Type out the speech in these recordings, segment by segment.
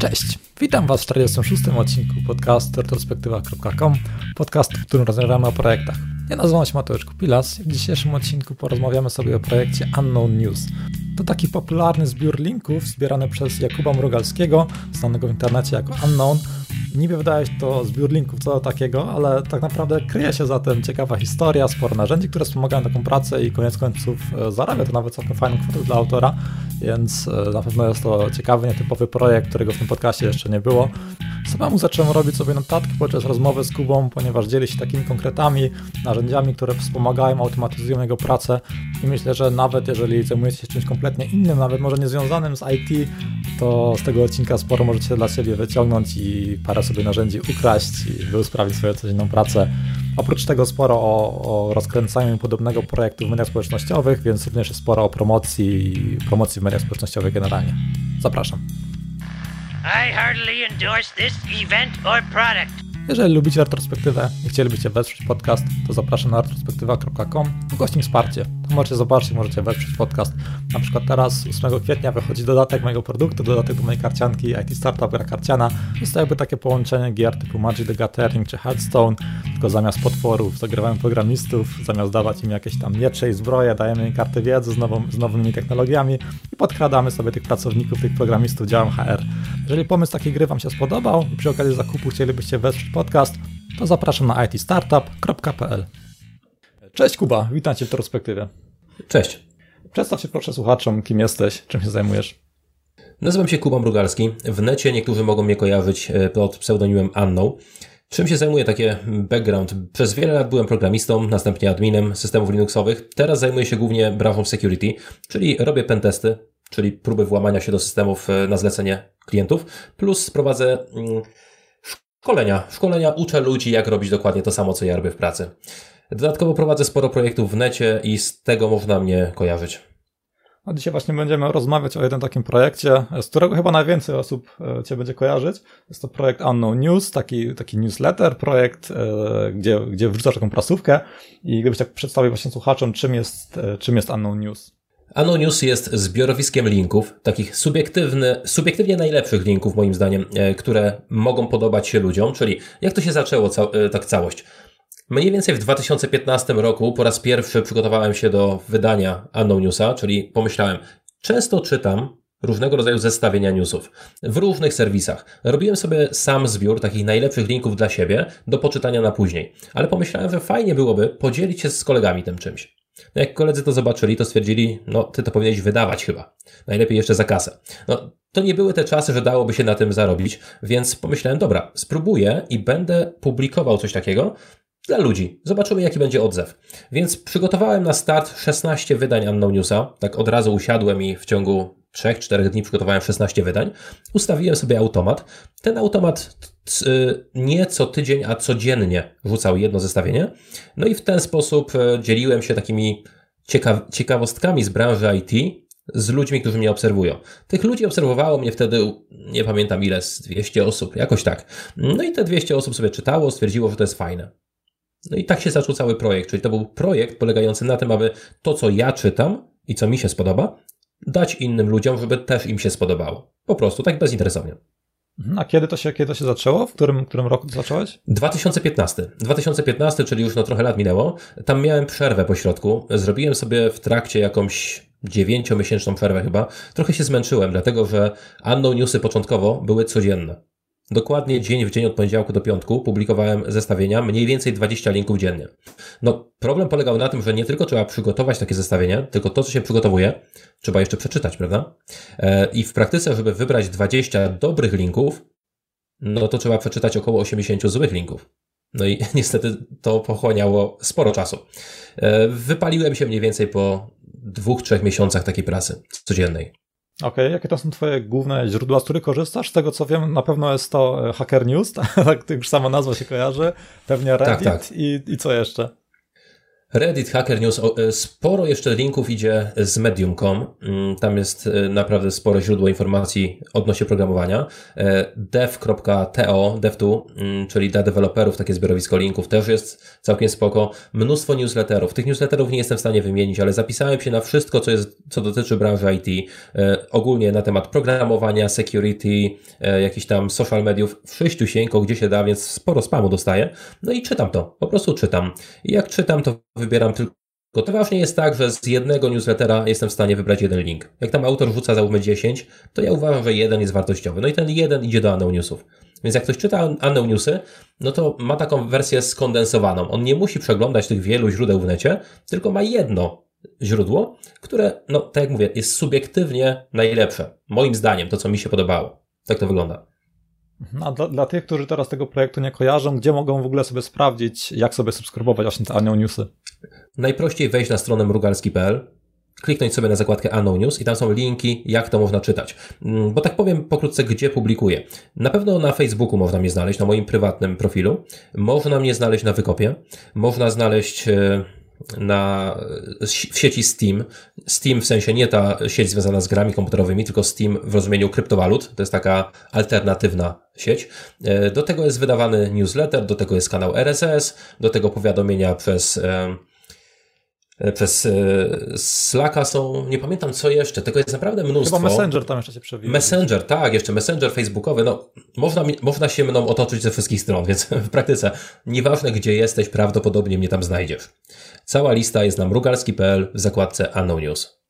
Cześć, witam Was w 46. odcinku podcastu retrospektywa.com, podcastu, w którym rozmawiamy o projektach. Ja nazywam się Mateusz Kupilas i w dzisiejszym odcinku porozmawiamy sobie o projekcie Unknown News. To taki popularny zbiór linków zbierany przez Jakuba Mrugalskiego, znanego w internecie jako Unknown, Niby wydaje się to zbiór linków, co takiego, ale tak naprawdę kryje się za tym ciekawa historia, sporo narzędzi, które wspomagają taką pracę i koniec końców e, zarabia to nawet całkiem fajną kwotę dla autora, więc e, na pewno jest to ciekawy, nietypowy projekt, którego w tym podcastie jeszcze nie było. Samemu zacząłem robić sobie notatki podczas rozmowy z Kubą, ponieważ dzieli się takimi konkretami, narzędziami, które wspomagają, automatyzują jego pracę i myślę, że nawet jeżeli zajmujecie się czymś kompletnie innym, nawet może niezwiązanym z IT, to z tego odcinka sporo możecie dla siebie wyciągnąć i parę sobie narzędzi ukraść i usprawnić swoją codzienną pracę. Oprócz tego sporo o, o rozkręcaniu podobnego projektu w mediach społecznościowych, więc również jest sporo o promocji promocji w mediach społecznościowych generalnie. Zapraszam. I heartily endorse this event or product. Jeżeli lubicie retrospektywę i chcielibyście wesprzeć podcast, to zapraszam na retrospektywa.com ukośnik wsparcie. Możecie zobaczyć, możecie wesprzeć podcast. Na przykład teraz 8 kwietnia wychodzi dodatek mojego produktu, dodatek do mojej karcianki IT Startup Gra Karciana. Jest to jakby takie połączenie gier typu Magic the Gathering czy Hearthstone, tylko zamiast potworów zagrywamy programistów, zamiast dawać im jakieś tam miecze i zbroje, dajemy im karty wiedzy z, nową, z nowymi technologiami i podkradamy sobie tych pracowników, tych programistów działem HR. Jeżeli pomysł takiej gry Wam się spodobał i przy okazji zakupu chcielibyście wesprzeć podcast, to zapraszam na itstartup.pl. Cześć Kuba, witam Cię w retrospektywie. Cześć. Przedstaw się proszę słuchaczom, kim jesteś, czym się zajmujesz. Nazywam się Kuba Mrugalski. W necie niektórzy mogą mnie kojarzyć e, pod pseudonimem Anną. Czym się zajmuję? Takie background. Przez wiele lat byłem programistą, następnie adminem systemów Linuxowych. Teraz zajmuję się głównie branżą security, czyli robię pentesty, czyli próby włamania się do systemów e, na zlecenie klientów, plus prowadzę mm, Szkolenia. Szkolenia uczę ludzi, jak robić dokładnie to samo, co ja robię w pracy. Dodatkowo prowadzę sporo projektów w necie i z tego można mnie kojarzyć. A dzisiaj właśnie będziemy rozmawiać o jednym takim projekcie, z którego chyba najwięcej osób e, Cię będzie kojarzyć. Jest to projekt Unknown News, taki, taki newsletter, projekt, e, gdzie, gdzie wrzucasz taką prasówkę i gdybyś tak przedstawił właśnie słuchaczom, czym jest, e, czym jest Unknown News. Anonius jest zbiorowiskiem linków, takich subiektywny, subiektywnie najlepszych linków moim zdaniem, które mogą podobać się ludziom, czyli jak to się zaczęło tak całość. Mniej więcej w 2015 roku po raz pierwszy przygotowałem się do wydania Anonewsa, czyli pomyślałem, często czytam różnego rodzaju zestawienia newsów w różnych serwisach. Robiłem sobie sam zbiór takich najlepszych linków dla siebie do poczytania na później, ale pomyślałem, że fajnie byłoby podzielić się z kolegami tym czymś. No jak koledzy to zobaczyli, to stwierdzili, no ty to powinieneś wydawać chyba. Najlepiej jeszcze za kasę. No to nie były te czasy, że dałoby się na tym zarobić, więc pomyślałem, dobra, spróbuję i będę publikował coś takiego dla ludzi. Zobaczymy, jaki będzie odzew. Więc przygotowałem na start 16 wydań Unknown Newsa. Tak od razu usiadłem i w ciągu 3-4 dni przygotowałem 16 wydań. Ustawiłem sobie automat. Ten automat y, nie co tydzień, a codziennie rzucał jedno zestawienie. No i w ten sposób y, dzieliłem się takimi ciekaw ciekawostkami z branży IT z ludźmi, którzy mnie obserwują. Tych ludzi obserwowało mnie wtedy, nie pamiętam ile, z 200 osób, jakoś tak. No i te 200 osób sobie czytało, stwierdziło, że to jest fajne. No i tak się zaczął cały projekt, czyli to był projekt polegający na tym, aby to, co ja czytam i co mi się spodoba, dać innym ludziom, żeby też im się spodobało. Po prostu, tak bezinteresownie. Mhm. A kiedy to się, kiedy to się zaczęło? W którym, którym roku to zacząłeś? 2015. 2015, czyli już no trochę lat minęło. Tam miałem przerwę po środku. Zrobiłem sobie w trakcie jakąś dziewięciomiesięczną przerwę chyba. Trochę się zmęczyłem, dlatego że Unknown Newsy początkowo były codzienne. Dokładnie dzień w dzień od poniedziałku do piątku publikowałem zestawienia, mniej więcej 20 linków dziennie. No, problem polegał na tym, że nie tylko trzeba przygotować takie zestawienie, tylko to, co się przygotowuje, trzeba jeszcze przeczytać, prawda? E, I w praktyce, żeby wybrać 20 dobrych linków, no to trzeba przeczytać około 80 złych linków. No i niestety to pochłaniało sporo czasu. E, wypaliłem się mniej więcej po dwóch, trzech miesiącach takiej pracy codziennej. Okej, okay. jakie to są twoje główne źródła, z których korzystasz? Z tego co wiem, na pewno jest to e, Hacker News, tak już sama nazwa się kojarzy, pewnie Reddit tak, tak. I, i co jeszcze? Reddit, Hacker News, e, sporo jeszcze linków idzie z medium.com. Mm, tam jest e, naprawdę spore źródło informacji odnośnie programowania. E, dev.to, dev2, mm, czyli dla deweloperów, takie zbiorowisko linków też jest całkiem spoko. Mnóstwo newsletterów. Tych newsletterów nie jestem w stanie wymienić, ale zapisałem się na wszystko, co, jest, co dotyczy branży IT. Ogólnie na temat programowania, security, jakichś tam social mediów. Wszyściusieńko, gdzie się da, więc sporo spamu dostaję. No i czytam to. Po prostu czytam. I jak czytam, to wybieram tylko to ważnie jest tak, że z jednego newslettera jestem w stanie wybrać jeden link. Jak tam autor rzuca załóżmy 10, to ja uważam, że jeden jest wartościowy. No i ten jeden idzie do Anneł Newsów. Więc jak ktoś czyta Anneł Newsy, no to ma taką wersję skondensowaną. On nie musi przeglądać tych wielu źródeł w necie, tylko ma jedno źródło, które, no tak jak mówię, jest subiektywnie najlepsze. Moim zdaniem, to co mi się podobało. Tak to wygląda. Mhm. A dla, dla, tych, którzy teraz tego projektu nie kojarzą, gdzie mogą w ogóle sobie sprawdzić, jak sobie subskrybować właśnie te Anioł Newsy? Najprościej wejść na stronę mrugalski.pl, kliknąć sobie na zakładkę Anno News i tam są linki, jak to można czytać. Mm, bo tak powiem pokrótce, gdzie publikuję. Na pewno na Facebooku można mnie znaleźć, na moim prywatnym profilu. Można mnie znaleźć na Wykopie. Można znaleźć e, na, w sieci Steam. Steam w sensie nie ta sieć związana z grami komputerowymi, tylko Steam w rozumieniu kryptowalut. To jest taka alternatywna sieć. E, do tego jest wydawany newsletter, do tego jest kanał RSS, do tego powiadomienia przez przez e, Slacka są, nie pamiętam co jeszcze, tego jest naprawdę mnóstwo. Chyba Messenger tam jeszcze się przewija. Messenger, tak, jeszcze Messenger facebookowy, no można, można się mną otoczyć ze wszystkich stron, więc w praktyce nieważne gdzie jesteś, prawdopodobnie mnie tam znajdziesz. Cała lista jest na mrugalski.pl w zakładce Unknown News.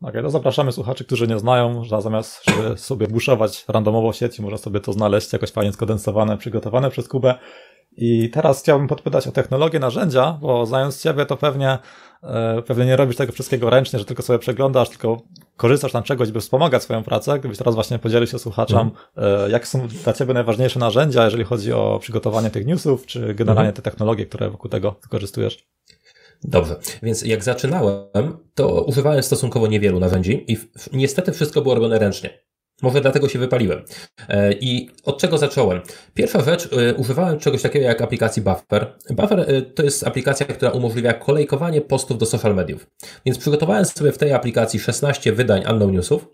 Okej, okay, to zapraszamy słuchaczy, którzy nie znają, że zamiast żeby sobie buszować randomowo sieci, można sobie to znaleźć jakoś fajnie skondensowane, przygotowane przez Kubę. I teraz chciałbym podpytać o technologię, narzędzia, bo znając Ciebie, to pewnie, e, pewnie nie robisz tego wszystkiego ręcznie, że tylko sobie przeglądasz, tylko korzystasz tam czegoś, by wspomagać swoją pracę. Gdybyś teraz właśnie podzielił się słuchaczom, mhm. jak są dla Ciebie najważniejsze narzędzia, jeżeli chodzi o przygotowanie tych newsów, czy generalnie mhm. te technologie, które wokół tego wykorzystujesz? Dobrze, więc jak zaczynałem, to używałem stosunkowo niewielu narzędzi i niestety wszystko było robione ręcznie. Może dlatego się wypaliłem. E, I od czego zacząłem? Pierwsza rzecz, e, używałem czegoś takiego jak aplikacji Buffer. Buffer e, to jest aplikacja, która umożliwia kolejkowanie postów do social mediów. Więc przygotowałem sobie w tej aplikacji 16 wydań Unknown Newsów.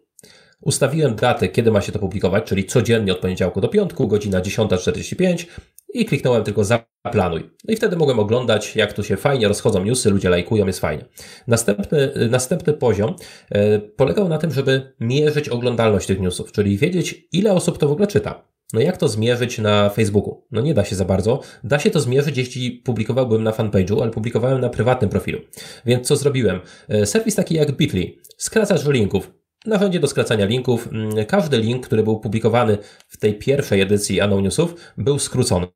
Ustawiłem datę, kiedy ma się to publikować, czyli codziennie od poniedziałku do piątku, godzina 10.45 i kliknąłem tylko zaplanuj. No i wtedy mogłem oglądać, jak tu się fajnie rozchodzą newsy, ludzie lajkują, jest fajnie. Następny, następny poziom e, polegał na tym, żeby mierzyć oglądalność tych newsów, czyli wiedzieć, ile osób to w ogóle czyta. No jak to zmierzyć na Facebooku? No nie da się za bardzo. Da się to zmierzyć, jeśli publikowałbym na fanpage'u, ale publikowałem na prywatnym profilu. Więc co zrobiłem? E, serwis taki jak Bitly. Skracasz linków. Narzędzie do skracania linków. Mm, każdy link, który był publikowany w tej pierwszej edycji Anno Newsów, był skrócony.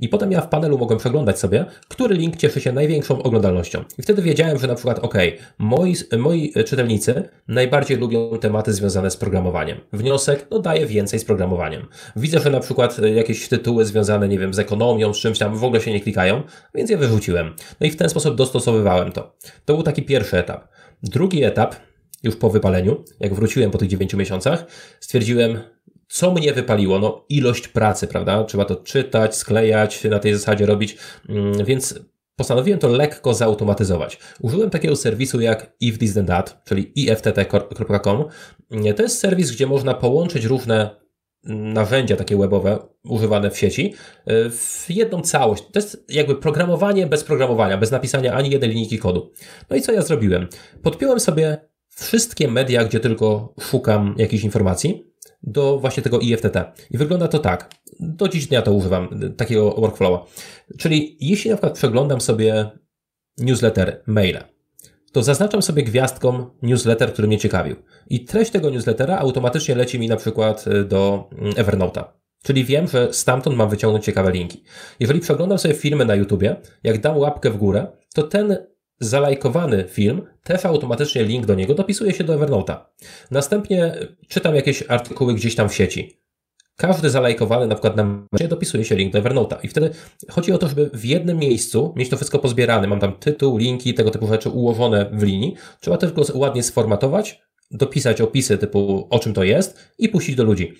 I potem ja w panelu mogłem przeglądać sobie, który link cieszy się największą oglądalnością. I wtedy wiedziałem, że na przykład, ok, moi, moi czytelnicy najbardziej lubią tematy związane z programowaniem. Wniosek, no daje więcej z programowaniem. Widzę, że na przykład jakieś tytuły związane, nie wiem, z ekonomią, z czymś tam w ogóle się nie klikają, więc je wyrzuciłem. No i w ten sposób dostosowywałem to. To był taki pierwszy etap. Drugi etap, już po wypaleniu, jak wróciłem po tych 9 miesiącach, stwierdziłem, co mnie wypaliło? No, ilość pracy, prawda? Trzeba to czytać, sklejać, na tej zasadzie robić, mm, więc postanowiłem to lekko zautomatyzować. Użyłem takiego serwisu jak if this then that, czyli iftt.com. To jest serwis, gdzie można połączyć różne narzędzia takie webowe używane w sieci y, w jedną całość. To jest jakby programowanie bez programowania, bez napisania ani jednej linijki kodu. No i co ja zrobiłem? Podpiąłem sobie wszystkie media, gdzie tylko szukam jakichś informacji do właśnie tego IFTT. I wygląda to tak. Do dziś dnia to używam, takiego workflowa. Czyli jeśli na przykład przeglądam sobie newsletter, maile, to zaznaczam sobie gwiazdką newsletter, który mnie ciekawił. I treść tego newslettera automatycznie leci mi na przykład y, do mm, Evernote'a. Czyli wiem, że stamtąd mam wyciągnąć ciekawe linki. Jeżeli przeglądam sobie filmy na YouTubie, jak dam łapkę w górę, to ten zalajkowany film, też automatycznie link do niego dopisuje się do Evernote'a. Następnie czytam jakieś artykuły gdzieś tam w sieci. Każdy zalajkowany na przykład na mecie dopisuje się link do Evernote'a. I wtedy chodzi o to, żeby w jednym miejscu mieć to wszystko pozbierane. Mam tam tytuł, linki, tego typu rzeczy ułożone w linii. Trzeba tylko ładnie sformatować, dopisać opisy typu o czym to jest i puścić do ludzi.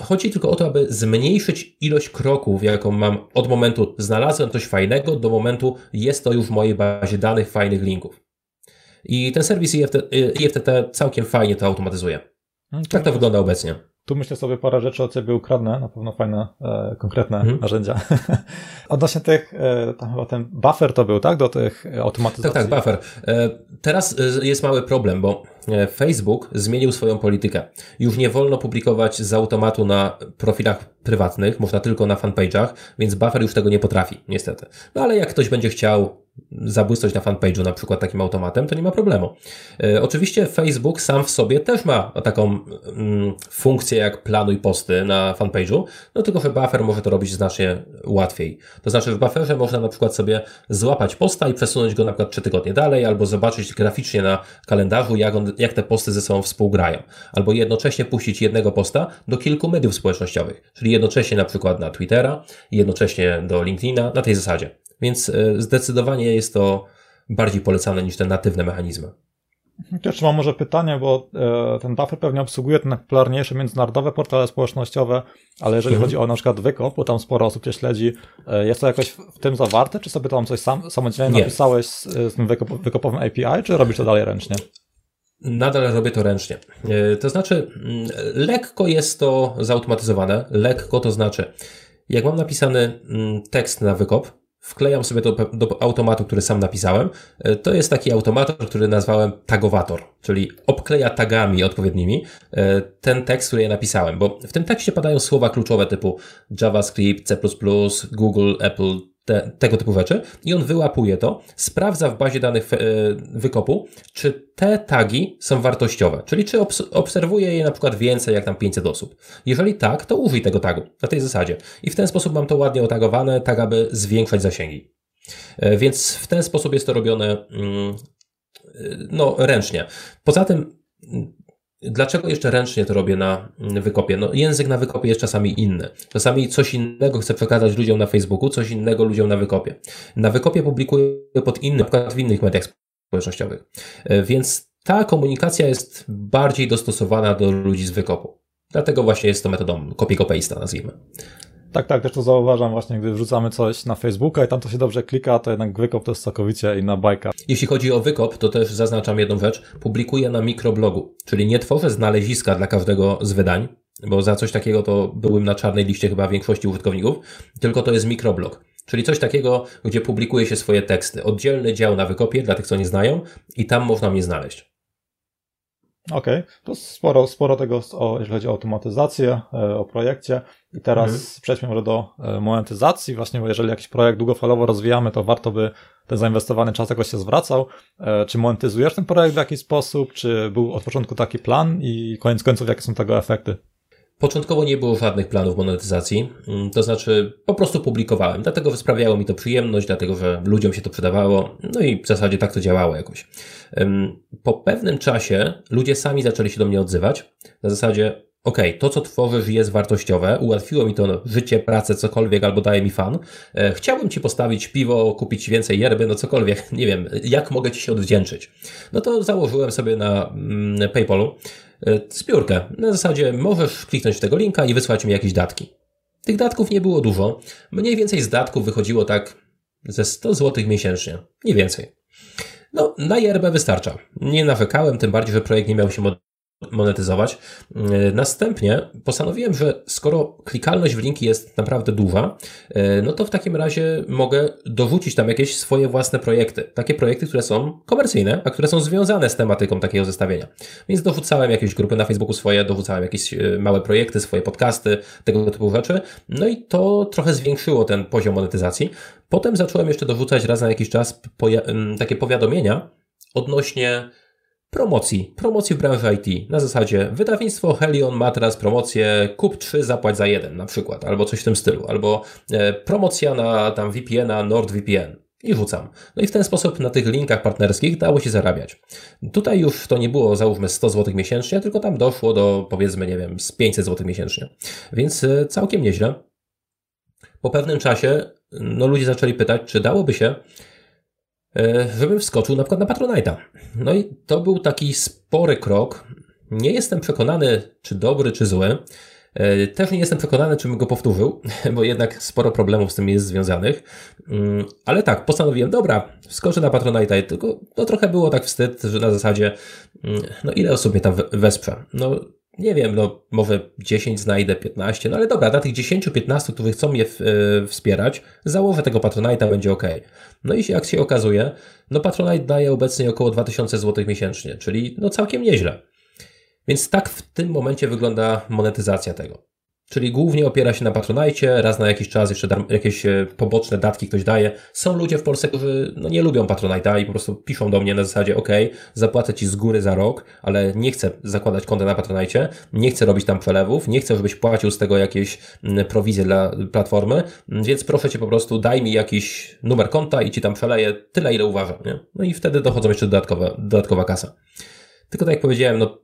Chodzi tylko o to, aby zmniejszyć ilość kroków, jaką mam od momentu znalazłem coś fajnego do momentu jest to już w mojej bazie danych fajnych linków. I ten serwis IFTT, IFTT całkiem fajnie to automatyzuje. No, tak to wygląda obecnie. Tu myślę sobie parę rzeczy od ciebie ukradnę, na pewno fajne, e, konkretne hmm. narzędzia. Odnośnie tych, e, tam chyba ten buffer to był, tak? Do tych automatyzacji. Tak, tak, buffer. E, teraz e, jest mały problem, bo Facebook zmienił swoją politykę. Już nie wolno publikować z automatu na profilach prywatnych, można tylko na fanpage'ach, więc buffer już tego nie potrafi, niestety. No ale jak ktoś będzie chciał zabłysnąć na fanpage'u na przykład takim automatem, to nie ma problemu. E, oczywiście Facebook sam w sobie też ma taką mm, funkcję jak planuj posty na fanpage'u, no tylko że buffer może to robić znacznie łatwiej. To znaczy w bufferze można na przykład sobie złapać posta i przesunąć go na przykład trzy tygodnie dalej, albo zobaczyć graficznie na kalendarzu, jak, on, jak te posty ze sobą współgrają. Albo jednocześnie puścić jednego posta do kilku mediów społecznościowych, czyli jednocześnie na przykład na Twittera, jednocześnie do LinkedIna, na tej zasadzie. Więc e, zdecydowanie jest to bardziej polecane niż te natywne mechanizmy. Jeszcze mam może pytanie, bo e, ten buffer pewnie obsługuje te najpopularniejsze międzynarodowe portale społecznościowe, ale jeżeli mhm. chodzi o na przykład wykop, bo tam sporo osób cię śledzi, e, jest to jakoś w tym zawarte, czy sobie tam coś sam, samodzielnie Nie. napisałeś z, z tym wykop, wykopowym API, czy robisz to dalej ręcznie? Nadal robię to ręcznie. To znaczy, mm, lekko jest to zautomatyzowane. Lekko to znaczy, jak mam napisany mm, tekst na wykop, wklejam sobie to do automatu, który sam napisałem. E, to jest taki automator, który nazwałem tagowator, czyli obkleja tagami odpowiednimi e, ten tekst, który ja napisałem, bo w tym tekście padają słowa kluczowe typu JavaScript, C++, Google, Apple, te, tego typu rzeczy i on wyłapuje to, sprawdza w bazie danych e, wykopu, czy te tagi są wartościowe, czyli czy obserwuje je na przykład więcej jak tam 500 osób. Jeżeli tak, to użyj tego tagu na tej zasadzie. I w ten sposób mam to ładnie otagowane, tak aby zwiększać zasięgi. E, więc w ten sposób jest to robione mm, e, no, ręcznie. Poza tym Dlaczego jeszcze ręcznie to robię na wykopie? No, język na wykopie jest czasami inny. Czasami coś innego chcę przekazać ludziom na Facebooku, coś innego ludziom na wykopie. Na wykopie publikuję pod innym, na przykład w innych mediach społecznościowych. E, więc ta komunikacja jest bardziej dostosowana do ludzi z wykopu. Dlatego właśnie jest to metodą copy-paste'a, nazwijmy. Tak, tak, też to zauważam właśnie, gdy wrzucamy coś na Facebooka i tam to się dobrze klika, to jednak wykop to jest całkowicie inna bajka. Jeśli chodzi o wykop, to też zaznaczam jedną rzecz. Publikuję na mikroblogu, czyli nie tworzę znaleziska dla każdego z wydań, bo za coś takiego to byłem na czarnej liście chyba większości użytkowników, tylko to jest mikroblog. Czyli coś takiego, gdzie publikuje się swoje teksty. Oddzielny dział na wykopie dla tych, co nie znają i tam można mnie znaleźć. Okej, okay. to sporo, sporo tego, o, jeżeli chodzi o automatyzację, e, o projekcie. I teraz mhm. przejdźmy może do e, monetyzacji. Właśnie, bo jeżeli jakiś projekt długofalowo rozwijamy, to warto by ten zainwestowany czas jakoś się zwracał. E, czy monetyzujesz ten projekt w jakiś sposób? Czy był od początku taki plan i koniec końców jakie są tego efekty? Początkowo nie było żadnych planów monetyzacji, mm, to znaczy po prostu publikowałem, dlatego sprawiało mi to przyjemność, dlatego że ludziom się to przydawało, no i w zasadzie tak to działało jakoś. Po pewnym czasie ludzie sami zaczęli się do mnie odzywać, na zasadzie, ok, to co tworzysz jest wartościowe, ułatwiło mi to życie, pracę, cokolwiek, albo daje mi fan. E, chciałbym ci postawić piwo, kupić więcej yerby, no cokolwiek, nie wiem, jak mogę ci się odwdzięczyć. No to założyłem sobie na mm, PayPalu E, zbiórkę. Na zasadzie możesz kliknąć w tego linka i wysłać mi jakieś datki. Tych datków nie było dużo. Mniej więcej z datków wychodziło tak ze 100 zł miesięcznie. Nie więcej. No, na yerbę wystarcza. Nie nawykałem, tym bardziej, że projekt nie miał się monetyzować. E, następnie postanowiłem, że skoro klikalność w linki jest naprawdę duża, e, no to w takim razie mogę dorzucić tam jakieś swoje własne projekty. Takie projekty, które są komercyjne, a które są związane z tematyką takiego zestawienia. Więc dorzucałem jakieś grupy na Facebooku swoje, dorzucałem jakieś e, małe projekty, swoje podcasty, tego typu rzeczy. No i to trochę zwiększyło ten poziom monetyzacji. Potem zacząłem jeszcze dorzucać raz na jakiś czas takie powiadomienia odnośnie promocji, promocji w branży IT. Na zasadzie wydawnictwo Helion ma teraz promocję kup 3, zapłać za jeden na przykład, albo coś w tym stylu, albo e, promocja na tam VPN-a NordVPN. I rzucam. No i w ten sposób na tych linkach partnerskich dało się zarabiać. Tutaj już to nie było załóżmy 100 zł miesięcznie, tylko tam doszło do powiedzmy, nie wiem, z 500 zł miesięcznie. Więc e, całkiem nieźle. Po pewnym czasie no ludzie zaczęli pytać, czy dałoby się żebym wskoczył na przykład na Patronite'a. No i to był taki spory krok. Nie jestem przekonany, czy dobry, czy zły, E, też nie jestem przekonany, czy bym go powtórzył, bo jednak sporo problemów z tym jest związanych. Mm, ale tak, postanowiłem, dobra, skoczę na Patronite, tylko no, trochę było tak wstyd, że na zasadzie, mm, no ile osób mnie tam wesprze? No nie wiem, no może 10 znajdę, 15, no ale dobra, dla tych 10-15, którzy chcą mnie e, wspierać, założę tego Patronite'a, będzie ok. No i jak się okazuje, no Patronite daje obecnie około 2000 zł miesięcznie, czyli no całkiem nieźle. Więc tak w tym momencie wygląda monetyzacja tego. Czyli głównie opiera się na Patronite, raz na jakiś czas jeszcze jakieś e, poboczne datki ktoś daje. Są ludzie w Polsce, którzy no, nie lubią Patronite'a i po prostu piszą do mnie na zasadzie OK, zapłacę Ci z góry za rok, ale nie chcę zakładać konta na Patronite, nie chcę robić tam przelewów, nie chcę, żebyś płacił z tego jakieś prowizje dla platformy, więc proszę Cię po prostu daj mi jakiś numer konta i Ci tam przeleję tyle, ile uważam. Nie? No i wtedy dochodzą jeszcze dodatkowe, dodatkowa kasa. Tylko tak jak powiedziałem, no,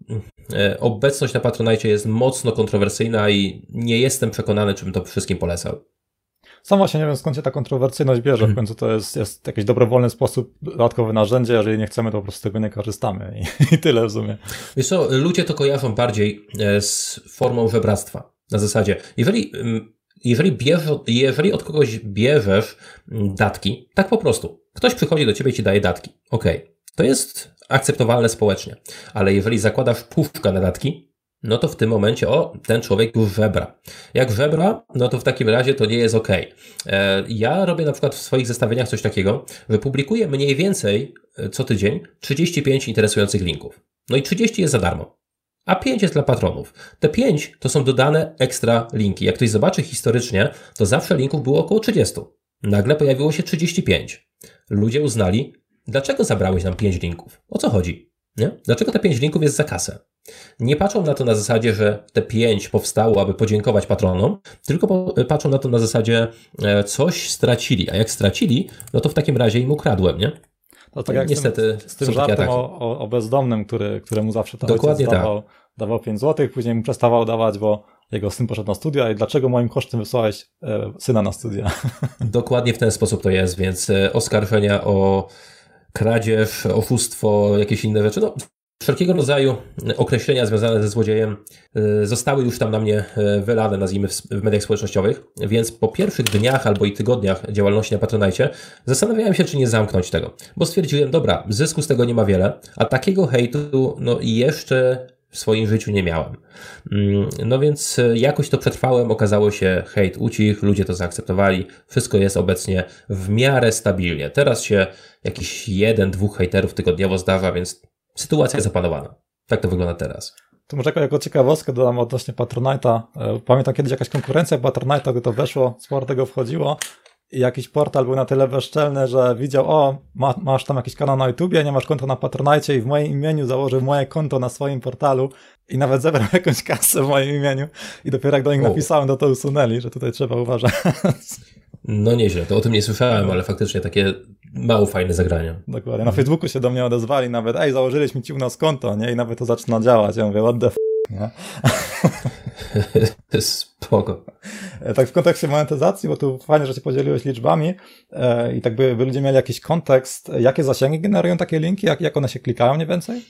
e, obecność na Patronite jest mocno kontrowersyjna i nie jestem przekonany, czy bym to wszystkim polecał. Sam właśnie nie wiem, skąd się ta kontrowersyjność bierze. W mhm. końcu to jest, jest jakiś dobrowolny sposób, dodatkowe narzędzie. Jeżeli nie chcemy, to po prostu tego nie korzystamy. I, i tyle w sumie. Wiesz co, ludzie to kojarzą bardziej e, z formą żebractwa. Na zasadzie, jeżeli, mm, jeżeli, jeżeli od kogoś bierzesz mm, datki, tak po prostu, ktoś przychodzi do ciebie i ci daje datki. ok, to jest akceptowalne społecznie. Ale jeżeli zakładasz puszkę na datki, no to w tym momencie, o, ten człowiek już żebra. Jak żebra, no to w takim razie to nie jest ok. E, ja robię na przykład w swoich zestawieniach coś takiego, że publikuję mniej więcej e, co tydzień 35 interesujących linków. No i 30 jest za darmo. A 5 jest dla patronów. Te 5 to są dodane ekstra linki. Jak ktoś zobaczy historycznie, to zawsze linków było około 30. Nagle pojawiło się 35. Ludzie uznali, Dlaczego zabrałeś nam 5 linków? O co chodzi? Nie? Dlaczego te 5 linków jest za kasę? Nie patrzą na to na zasadzie, że te 5 powstało, aby podziękować patronom, tylko patrzą na to na zasadzie e, coś stracili, a jak stracili, no to w takim razie im ukradłem, nie? To tak jak niestety z tym, z żartem o, o, bezdomnym, który, któremu zawsze to Dokładnie dawał, tak. dawał 5 zł, później mu przestawał dawać, bo jego syn poszedł na studia i dlaczego moim kosztem wysłałeś e, syna na studia? Dokładnie w ten sposób to jest, więc e, oskarżenia o kradzież, oszustwo, jakieś inne rzeczy. No, wszelkiego rodzaju określenia związane ze złodziejem e, zostały już tam na mnie e, wylane, nazwijmy w mediach społecznościowych, więc po pierwszych dniach albo i tygodniach działalności na Patronite zastanawiałem się, czy nie zamknąć tego, bo stwierdziłem, dobra, zysku z tego nie ma wiele, a takiego hejtu no jeszcze w swoim życiu nie miałem. Mm, no więc e, jakoś to przetrwałem, okazało się hejt ucichł, ludzie to zaakceptowali, wszystko jest obecnie w miarę stabilnie. Teraz się jakiś jeden, dwóch hejterów tygodniowo zdarza, więc sytuacja jest opanowana. Tak to wygląda teraz. To może jako ciekawostkę dodam odnośnie Patronite'a. E, pamiętam kiedyś jakaś konkurencja Patronite'a, gdy to weszło, sporo tego wchodziło jakiś portal był na tyle bezczelny, że widział, o, ma, masz tam jakiś kanał na YouTubie, nie masz konta na Patronite i w moim imieniu założył moje konto na swoim portalu i nawet zebrał jakąś kasę w moim imieniu i dopiero jak do nich napisałem, to to usunęli, że tutaj trzeba uważać. No nieźle, to o tym nie słyszałem, ale faktycznie takie mało fajne zagrania. Dokładnie. Na Facebooku się do mnie odezwali nawet, ej, założyliśmy ci u nas konto, nie? I nawet to zaczyna działać. Ja mówię, what the f***, nie? Spoko. E, tak w kontekście monetyzacji, bo tu fajnie, że się podzieliłeś liczbami e, i tak by, by ludzie mieli jakiś kontekst, jakie zasięgi generują takie linki, jak, jak one się klikają mniej więcej?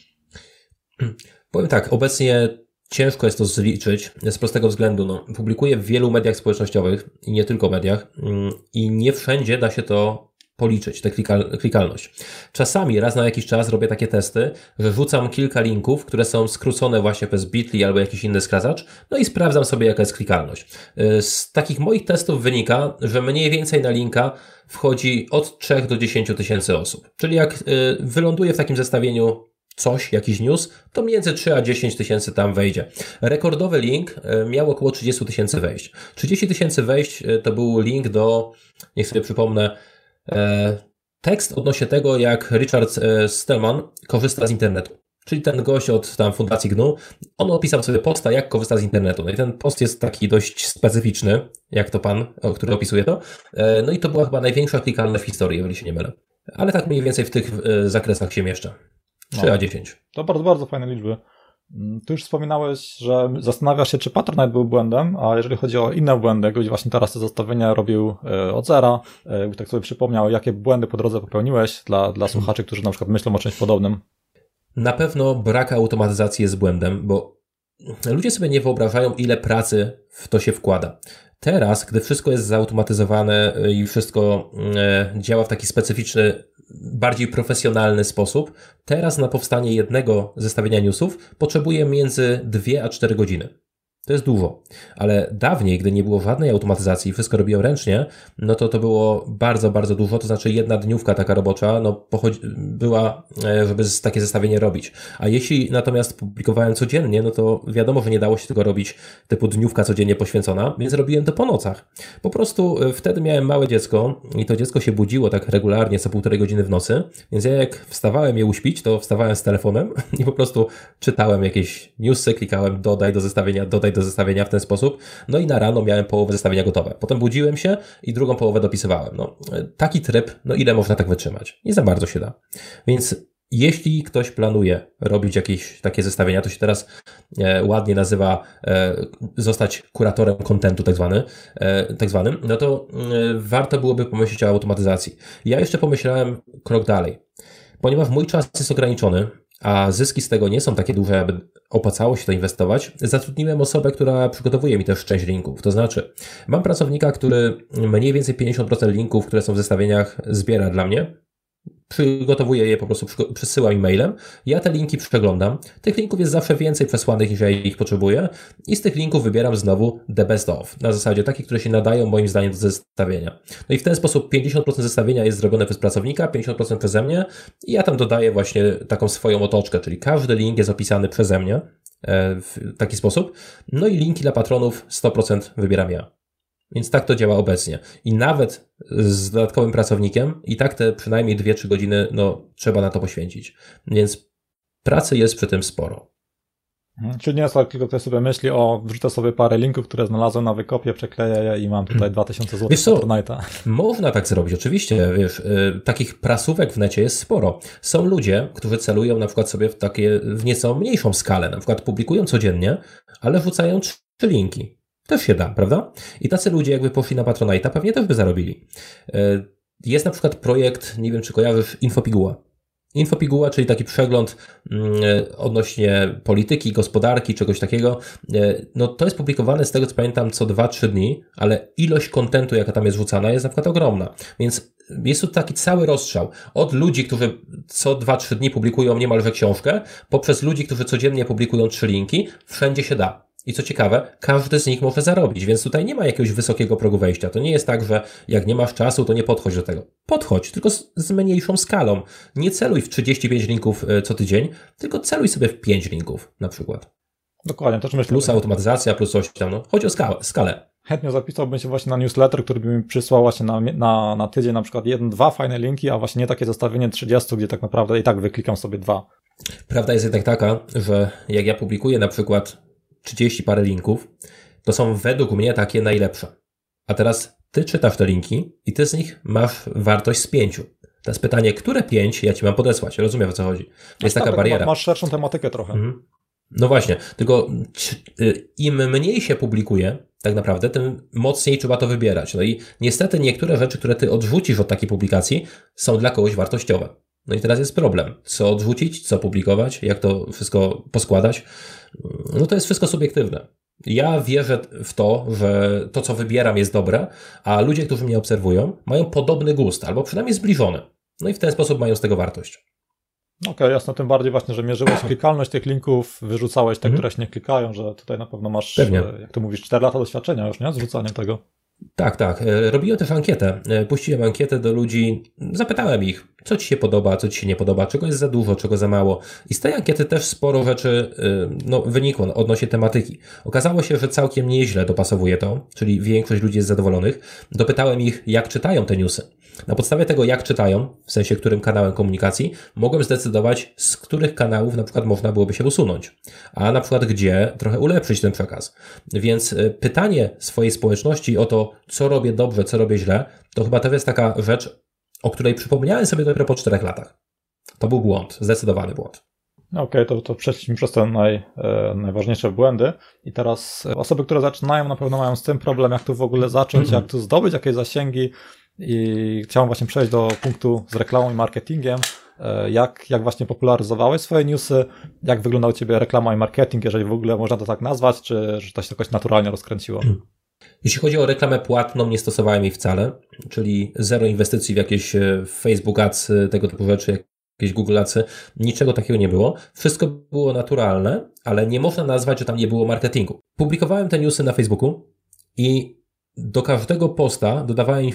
Powiem tak, obecnie ciężko jest to zliczyć z prostego względu. No, publikuję w wielu mediach społecznościowych i nie tylko mediach mm, i nie wszędzie da się to policzyć, tę klikal klikalność. Czasami raz na jakiś czas robię takie testy, że rzucam kilka linków, które są skrócone właśnie przez Bitly albo jakiś inny skracacz, no i sprawdzam sobie jaka jest klikalność. Y, z takich moich testów wynika, że mniej więcej na linka wchodzi od 3 do 10 tysięcy osób. Czyli jak y, wyląduje w takim zestawieniu coś, jakiś news, to między 3 a 10 tysięcy tam wejdzie. Rekordowy link y, miał około 30 tysięcy wejść. 30 tysięcy wejść to był link do, niech sobie przypomnę, tekst odnośnie tego, jak Richard e, Stallman korzysta z internetu. Czyli ten gość od tam Fundacji GNU, on opisał sobie posta, jak korzysta z internetu. No i ten post jest taki dość specyficzny, jak to pan, który opisuje to. E, no i to była chyba największa klikalność w historii, jeżeli się nie mylę. Ale tak mniej więcej w tych zakresach się mieszczę. 3 no. a 10. To bardzo, bardzo fajne liczby. Mm, tu już wspominałeś, że zastanawiasz się, czy Patronite był błędem, a jeżeli chodzi o inne błędy, gdyś właśnie teraz te zestawienia robił e, od zera, e, tak sobie przypomniał, jakie błędy po drodze popełniłeś dla, dla słuchaczy, którzy na przykład myślą o czymś podobnym. Na pewno brak automatyzacji jest błędem, bo ludzie sobie nie wyobrażają, ile pracy w to się wkłada. Teraz, gdy wszystko jest zautomatyzowane i wszystko e, działa w taki specyficzny, bardziej profesjonalny sposób, teraz na powstanie jednego zestawienia newsów potrzebuje między 2 a 4 godziny. To jest dużo, ale dawniej, gdy nie było żadnej automatyzacji wszystko robiłem ręcznie, no to to było bardzo, bardzo dużo, to znaczy jedna dniówka taka robocza, no była, e, żeby takie zestawienie robić. A jeśli natomiast publikowałem codziennie, no to wiadomo, że nie dało się tego robić typu dniówka codziennie poświęcona, więc robiłem to po nocach. Po prostu e, wtedy miałem małe dziecko i to dziecko się budziło tak regularnie co półtorej godziny w nocy, więc ja jak wstawałem je uśpić, to wstawałem z telefonem i po prostu czytałem jakieś newsy, klikałem dodaj do zestawienia, dodaj do zestawienia w ten sposób. No i na rano miałem połowę zestawienia gotowe. Potem budziłem się i drugą połowę dopisywałem. No, taki tryb, no ile można tak wytrzymać? Nie za bardzo się da. Więc jeśli ktoś planuje robić jakieś takie zestawienia, to się teraz e, ładnie nazywa e, zostać kuratorem kontentu tak, zwany, e, tak zwanym, no to e, warto byłoby pomyśleć o automatyzacji. Ja jeszcze pomyślałem krok dalej. Ponieważ mój czas jest ograniczony, a zyski z tego nie są takie duże, aby opłacało się to inwestować, zatrudniłem osobę, która przygotowuje mi też część linków. To znaczy, mam pracownika, który mniej więcej 50% linków, które są w zestawieniach, zbiera dla mnie, przygotowuję je po prostu, przesyłam e-mailem. Ja te linki przeglądam. Tych linków jest zawsze więcej przesłanych niż ja ich potrzebuję i z tych linków wybieram znowu the best of. Na zasadzie takie, które się nadają moim zdaniem do zestawienia. No i w ten sposób 50% zestawienia jest zrobione przez pracownika, 50% przeze mnie i ja tam dodaję właśnie taką swoją otoczkę, czyli każdy link jest opisany przeze mnie e, w taki sposób. No i linki dla patronów 100% wybieram ja. Więc tak to działa obecnie. I nawet z dodatkowym pracownikiem, i tak te przynajmniej 2-3 godziny no, trzeba na to poświęcić. Więc pracy jest przy tym sporo. Mhm. Czyli nie jest tak, tylko ktoś sobie myśli, o, wrzucę sobie parę linków, które znalazłem na wykopie, przekleję je i mam tutaj 2000 zł Patronite'a. Można tak zrobić, oczywiście, wiesz, y, takich prasówek w necie jest sporo. Są ludzie, którzy celują na przykład sobie w takie, w nieco mniejszą skalę, na przykład publikują codziennie, ale wrzucają trzy linki. Też się da, prawda? I tacy ludzie jakby poszli na Patronite'a, pewnie też by zarobili. E, jest na przykład projekt, nie wiem czy kojarzysz, Infopiguła. Infopiguła, czyli taki przegląd mm, odnośnie polityki, gospodarki, czegoś takiego. E, no to jest publikowane z tego co pamiętam co 2-3 dni, ale ilość kontentu, jaka tam jest rzucana, jest na przykład ogromna. Więc jest tu taki cały rozstrzał. Od ludzi, którzy co 2-3 dni publikują niemalże książkę, poprzez ludzi, którzy codziennie publikują trzy linki, wszędzie się da. I co ciekawe, każdy z nich może zarobić, więc tutaj nie ma jakiegoś wysokiego progu wejścia. To nie jest tak, że jak nie masz czasu, to nie podchodź do tego. Podchodź, tylko z, z mniejszą skalą. Nie celuj w 35 linków e, co tydzień, tylko celuj sobie w 5 linków na przykład. Dokładnie, też myślę. Plus automatyzacja, plus coś tam. No. Chodzi o skalę. skalę. Chętnie zapisałbym się właśnie na newsletter, który by mi przysłał właśnie na, na, na tydzień na przykład jeden, dwa fajne linki, a właśnie nie takie zestawienie 30, gdzie tak naprawdę i tak wyklikam sobie dwa. Prawda jest jednak taka, że jak ja publikuję na przykład 30 parę linków, to są według mnie takie najlepsze. A teraz ty czytasz te linki i ty z nich masz wartość z pięciu. Teraz pytanie, które pięć ja ci mam podesłać? Rozumiem o co chodzi. Jest taka tak, bariera. Masz szerszą tematykę trochę. Mhm. No właśnie, tylko y, im mniej się publikuje, tak naprawdę, tym mocniej trzeba to wybierać. No i niestety niektóre rzeczy, które ty odrzucisz od takiej publikacji, są dla kogoś wartościowe. No i teraz jest problem. Co odrzucić, co publikować, jak to wszystko poskładać no to jest wszystko subiektywne. Ja wierzę w to, że to, co wybieram, jest dobre, a ludzie, którzy mnie obserwują, mają podobny gust, albo przynajmniej zbliżony. No i w ten sposób mają z tego wartość. Okej, okay, jasno, tym bardziej właśnie, że mierzyłeś klikalność tych linków, wyrzucałeś te, mhm. które się nie klikają, że tutaj na pewno masz, Pewnie. E, jak to mówisz, 4 lata doświadczenia już, nie? Z rzucaniem tego. Tak, tak. E, robiłem też ankietę. E, puściłem ankietę do ludzi, zapytałem ich, co ci się podoba, co ci się nie podoba, czego jest za dużo, czego za mało. I z tej ankiety też sporo rzeczy e, no, wynikło odnośnie tematyki. Okazało się, że całkiem nieźle dopasowuje to, czyli większość ludzi jest zadowolonych. Dopytałem ich, jak czytają te newsy. Na podstawie tego, jak czytają, w sensie którym kanałem komunikacji, mogłem zdecydować, z których kanałów na przykład można byłoby się usunąć, a na przykład gdzie trochę ulepszyć ten przekaz. Więc pytanie swojej społeczności o to, co robię dobrze, co robię źle, to chyba to jest taka rzecz, o której przypomniałem sobie dopiero po czterech latach. To był błąd, zdecydowany błąd. Okej, okay, to, to przeszliśmy przez te naj, e, najważniejsze błędy i teraz e, osoby, które zaczynają na pewno mają z tym problem, jak tu w ogóle zacząć, mm jak tu zdobyć jakieś zasięgi i chciałem właśnie przejść do punktu z reklamą i marketingiem, E, jak, jak właśnie popularyzowałeś swoje newsy? Jak wyglądał u Ciebie reklama i marketing, jeżeli w ogóle można to tak nazwać, czy że to się jakoś naturalnie rozkręciło? Jeśli chodzi o reklamę płatną, nie stosowałem jej wcale, czyli zero inwestycji w jakieś e, Facebook Ads, e, tego typu rzeczy, jakieś Google Adsy, niczego takiego nie było. Wszystko było naturalne, ale nie można nazwać, że tam nie było marketingu. Publikowałem te newsy na Facebooku i do każdego posta dodawałem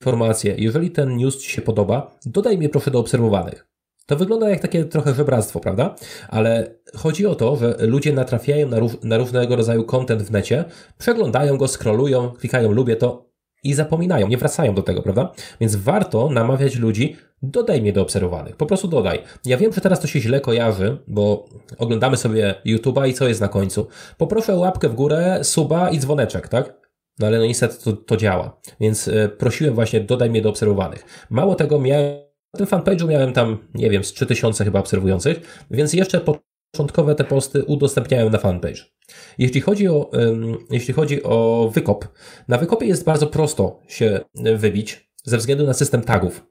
informację, jeżeli ten news Ci się podoba, dodaj mnie proszę do obserwowanych. To wygląda jak takie trochę żebractwo, prawda? Ale chodzi o to, że ludzie natrafiają na, rów, na różnego rodzaju content w necie, przeglądają go, scrollują, klikają lubię to i zapominają, nie wracają do tego, prawda? Więc warto namawiać ludzi, dodaj mnie do obserwowanych, po prostu dodaj. Ja wiem, że teraz to się źle kojarzy, bo oglądamy sobie YouTube'a i co jest na końcu? Poproszę o łapkę w górę, suba i dzwoneczek, tak? No ale no niestety to, to działa. Więc e, prosiłem właśnie, dodaj mnie do obserwowanych. Mało tego, miałem, na tym fanpage'u miałem tam, nie wiem, z 3000 chyba obserwujących, więc jeszcze początkowe te posty udostępniałem na fanpage. Jeśli chodzi o, jeśli chodzi o wykop, na wykopie jest bardzo prosto się wybić ze względu na system tagów.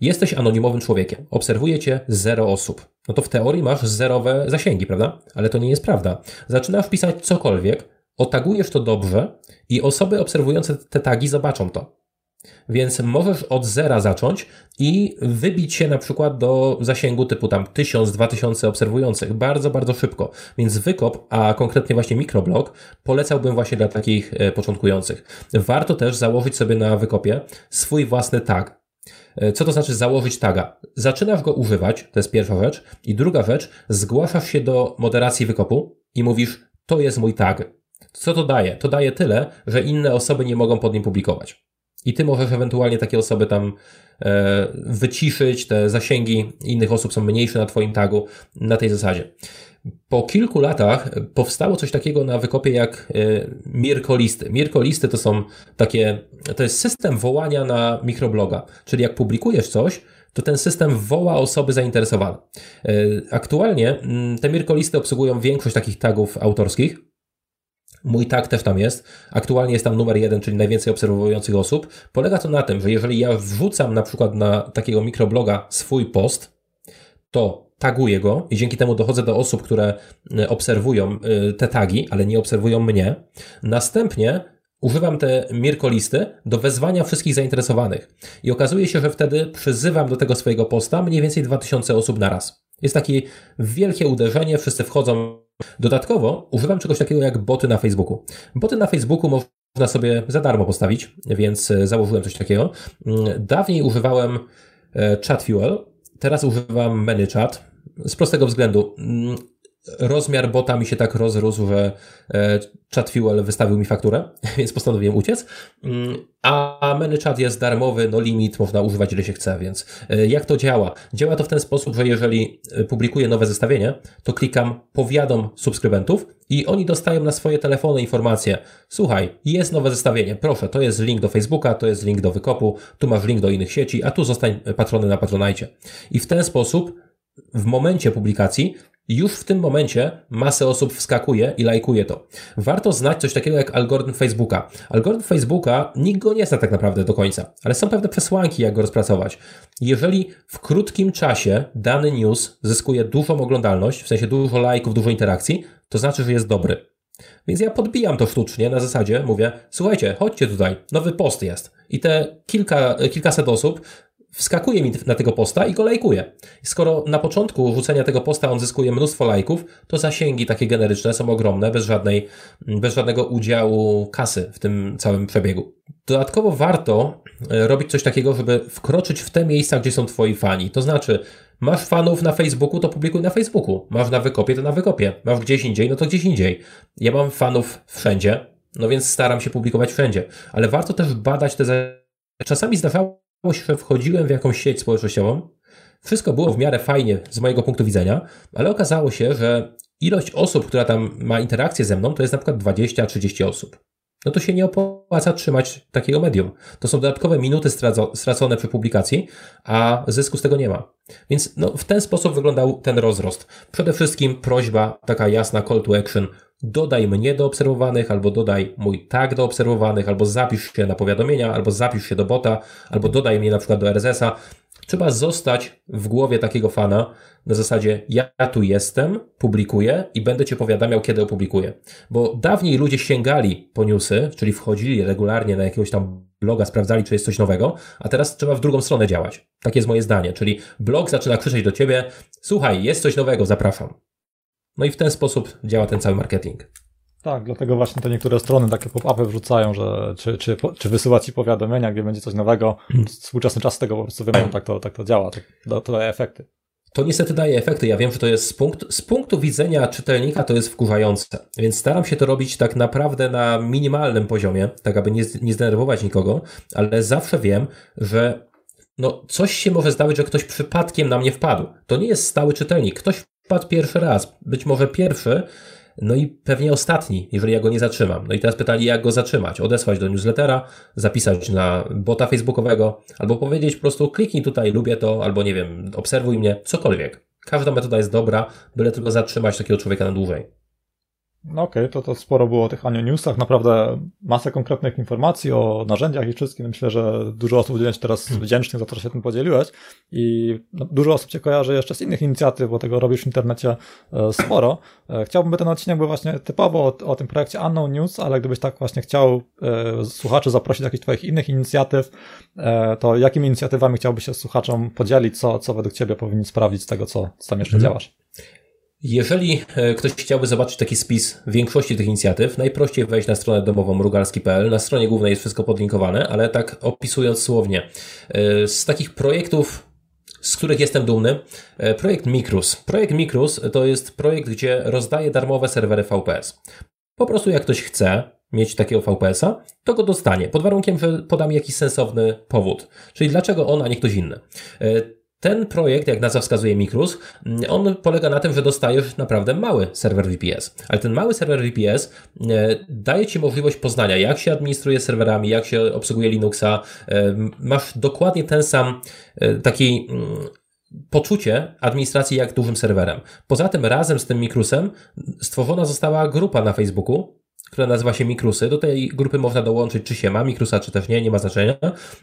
Jesteś anonimowym człowiekiem, obserwuje cię zero osób. No to w teorii masz zerowe zasięgi, prawda? Ale to nie jest prawda. Zaczynasz pisać cokolwiek, otagujesz to dobrze i osoby obserwujące te tagi zobaczą to. Więc możesz od zera zacząć i wybić się na przykład do zasięgu typu tam 1000, 2000 obserwujących bardzo, bardzo szybko. Więc wykop, a konkretnie właśnie mikroblog, polecałbym właśnie dla takich e, początkujących. Warto też założyć sobie na wykopie swój własny tag. E, co to znaczy założyć taga? Zaczynasz go używać, to jest pierwsza rzecz. I druga rzecz, zgłaszasz się do moderacji wykopu i mówisz, to jest mój tag. Co to daje? To daje tyle, że inne osoby nie mogą pod nim publikować. I ty możesz ewentualnie takie osoby tam e, wyciszyć, te zasięgi innych osób są mniejsze na twoim tagu, na tej zasadzie. Po kilku latach powstało coś takiego na wykopie jak e, mirkolisty. Mirkolisty to są takie, to jest system wołania na mikrobloga, czyli jak publikujesz coś, to ten system woła osoby zainteresowane. E, aktualnie mm, te mirkolisty obsługują większość takich tagów autorskich, Mój tag też tam jest. Aktualnie jest tam numer jeden, czyli najwięcej obserwujących osób. Polega to na tym, że jeżeli ja wrzucam na przykład na takiego mikrobloga swój post, to taguję go i dzięki temu dochodzę do osób, które e, obserwują e, te tagi, ale nie obserwują mnie. Następnie używam te mirkolisty do wezwania wszystkich zainteresowanych. I okazuje się, że wtedy przyzywam do tego swojego posta mniej więcej 2000 osób na raz. Jest takie wielkie uderzenie, wszyscy wchodzą Dodatkowo używam czegoś takiego jak boty na Facebooku. Boty na Facebooku można sobie za darmo postawić, więc e, założyłem coś takiego. Mm, dawniej używałem e, ChatFuel, teraz używam ManyChat z prostego względu. Rozmiar bota mi się tak rozrósł, że e, ChatFuel wystawił mi fakturę, więc postanowiłem uciec. Mm, a ManyChat jest darmowy, no limit, można używać ile się chce, więc e, jak to działa? Działa to w ten sposób, że jeżeli e, publikuję nowe zestawienie, to klikam powiadom subskrybentów i oni dostają na swoje telefony informacje. Słuchaj, jest nowe zestawienie, proszę, to jest link do Facebooka, to jest link do wykopu, tu masz link do innych sieci, a tu zostań patrony na Patronajcie. I w ten sposób w momencie publikacji już w tym momencie masę osób wskakuje i lajkuje to. Warto znać coś takiego jak algorytm Facebooka. Algorytm Facebooka nikt go nie zna tak naprawdę do końca, ale są pewne przesłanki, jak go rozpracować. Jeżeli w krótkim czasie dany news zyskuje dużą oglądalność, w sensie dużo lajków, dużo interakcji, to znaczy, że jest dobry. Więc ja podbijam to sztucznie na zasadzie, mówię, słuchajcie, chodźcie tutaj, nowy post jest. I te kilka, kilkaset osób wskakuje mi na tego posta i go lajkuje. Skoro na początku rzucenia tego posta on zyskuje mnóstwo lajków, to zasięgi takie generyczne są ogromne, bez, żadnej, bez żadnego udziału kasy w tym całym przebiegu. Dodatkowo warto e, robić coś takiego, żeby wkroczyć w te miejsca, gdzie są twoi fani. To znaczy, masz fanów na Facebooku, to publikuj na Facebooku. Masz na wykopie, to na wykopie. Masz gdzieś indziej, no to gdzieś indziej. Ja mam fanów wszędzie, no więc staram się publikować wszędzie. Ale warto też badać te... Czasami zdarzało że wchodziłem w jakąś sieć społecznościową, wszystko było w miarę fajnie z mojego punktu widzenia, ale okazało się, że ilość osób, która tam ma interakcję ze mną, to jest na przykład 20-30 osób. No to się nie opłaca trzymać takiego medium. To są dodatkowe minuty stracone przy publikacji, a zysku z tego nie ma. Więc no, w ten sposób wyglądał ten rozrost. Przede wszystkim prośba, taka jasna call to action, dodaj mnie do obserwowanych, albo dodaj mój tag do obserwowanych, albo zapisz się na powiadomienia, albo zapisz się do bota, albo dodaj mnie na przykład do RSS-a. Trzeba zostać w głowie takiego fana na zasadzie ja tu jestem, publikuję i będę cię powiadamiał, kiedy opublikuję. Bo dawniej ludzie sięgali po newsy, czyli wchodzili regularnie na jakiegoś tam bloga, sprawdzali, czy jest coś nowego, a teraz trzeba w drugą stronę działać. Takie jest moje zdanie, czyli blog zaczyna krzyczeć do ciebie, słuchaj, jest coś nowego, zapraszam. No i w ten sposób działa ten cały marketing. Tak, dlatego właśnie te niektóre strony takie pop-upy wrzucają, że czy, czy, czy wysyła ci powiadomienia, gdzie będzie coś nowego. Hmm. Współczesny czas tego po prostu wymaga, tak to, tak to działa, tak, to daje efekty. To niestety daje efekty. Ja wiem, że to jest z, punkt, z punktu widzenia czytelnika to jest wkurzające, więc staram się to robić tak naprawdę na minimalnym poziomie, tak aby nie, nie zdenerwować nikogo, ale zawsze wiem, że no, coś się może zdarzyć, że ktoś przypadkiem na mnie wpadł. To nie jest stały czytelnik. Ktoś wpadł pierwszy raz, być może pierwszy, no i pewnie ostatni, jeżeli ja go nie zatrzymam. No i teraz pytanie, jak go zatrzymać? Odesłać do newslettera, zapisać na bota facebookowego, albo powiedzieć po prostu kliknij tutaj, lubię to, albo nie wiem, obserwuj mnie, cokolwiek. Każda metoda jest dobra, byle tylko zatrzymać takiego człowieka na dłużej. No okej, okay, to, to sporo było o tych Anio Newsach, naprawdę masę konkretnych informacji o narzędziach i wszystkim. Myślę, że dużo osób będzie teraz hmm. wdzięcznych za to, że się tym podzieliłeś i no, dużo osób Cię kojarzy jeszcze z innych inicjatyw, bo tego robisz w internecie e, sporo. E, chciałbym, by ten odcinek był właśnie typowo o, o tym projekcie Unknown News, ale gdybyś tak właśnie chciał e, słuchaczy zaprosić do jakichś Twoich innych inicjatyw, to jakimi inicjatywami chciałbyś się słuchaczom podzielić, co, co według Ciebie powinni sprawdzić z tego, co, co tam jeszcze hmm. działasz? Jeżeli e, ktoś chciałby zobaczyć taki spis większości tych inicjatyw, najprościej wejść na stronę domową mrugalski.pl. Na stronie głównej jest wszystko podlinkowane, ale tak opisując słownie, e, z takich projektów, z których jestem dumny, e, projekt Mikrus. Projekt Mikrus to jest projekt, gdzie rozdaje darmowe serwery VPS. Po prostu jak ktoś chce mieć takiego VPS-a, to go dostanie, pod warunkiem, że podam jakiś sensowny powód. Czyli dlaczego on, a nie ktoś inny. Ten projekt, jak nazwa wskazuje Mikrus, on polega na tym, że dostajesz naprawdę mały serwer VPS. Ale ten mały serwer VPS e, daje Ci możliwość poznania, jak się administruje serwerami, jak się obsługuje Linuxa. E, masz dokładnie ten sam e, taki mm, poczucie administracji jak dużym serwerem. Poza tym razem z tym Mikrusem stworzona została grupa na Facebooku, która nazywa się Mikrusy. Do tej grupy można dołączyć, czy się ma Mikrusa, czy też nie, nie ma znaczenia.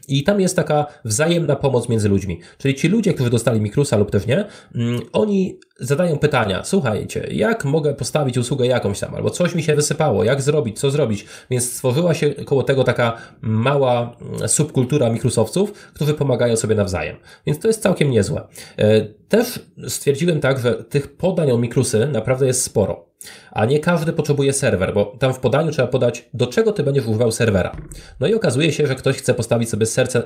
I tam jest taka wzajemna pomoc między ludźmi. Czyli ci ludzie, którzy dostali Mikrusa lub też nie, mm, oni zadają pytania. Słuchajcie, jak mogę postawić usługę jakąś tam, albo coś mi się wysypało, jak zrobić, co zrobić. Więc stworzyła się koło tego taka mała mm, subkultura mikrusowców, którzy pomagają sobie nawzajem. Więc to jest całkiem niezłe. E, też stwierdziłem tak, że tych podań o mikrusy naprawdę jest sporo. A nie każdy potrzebuje serwer, bo tam w podaniu trzeba podać, do czego ty będziesz używał serwera. No i okazuje się, że ktoś chce postawić sobie serce,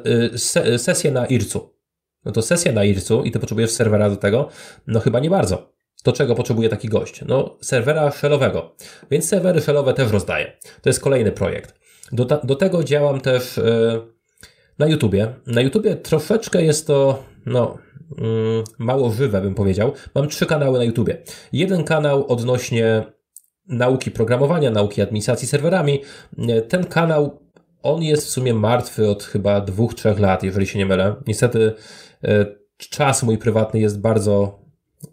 y, sesję na IRCU. No to sesja na IRCU i ty potrzebujesz serwera do tego? No chyba nie bardzo. Do czego potrzebuje taki gość? No serwera shellowego. Więc serwery shellowe też rozdaję. To jest kolejny projekt. Do, do tego działam też yy, na YouTubie. Na YouTubie troszeczkę jest to, no, Mm, mało żywe, bym powiedział. Mam trzy kanały na YouTubie. Jeden kanał odnośnie nauki programowania, nauki administracji serwerami. Ten kanał, on jest w sumie martwy od chyba dwóch, trzech lat, jeżeli się nie mylę. Niestety e, czas mój prywatny jest bardzo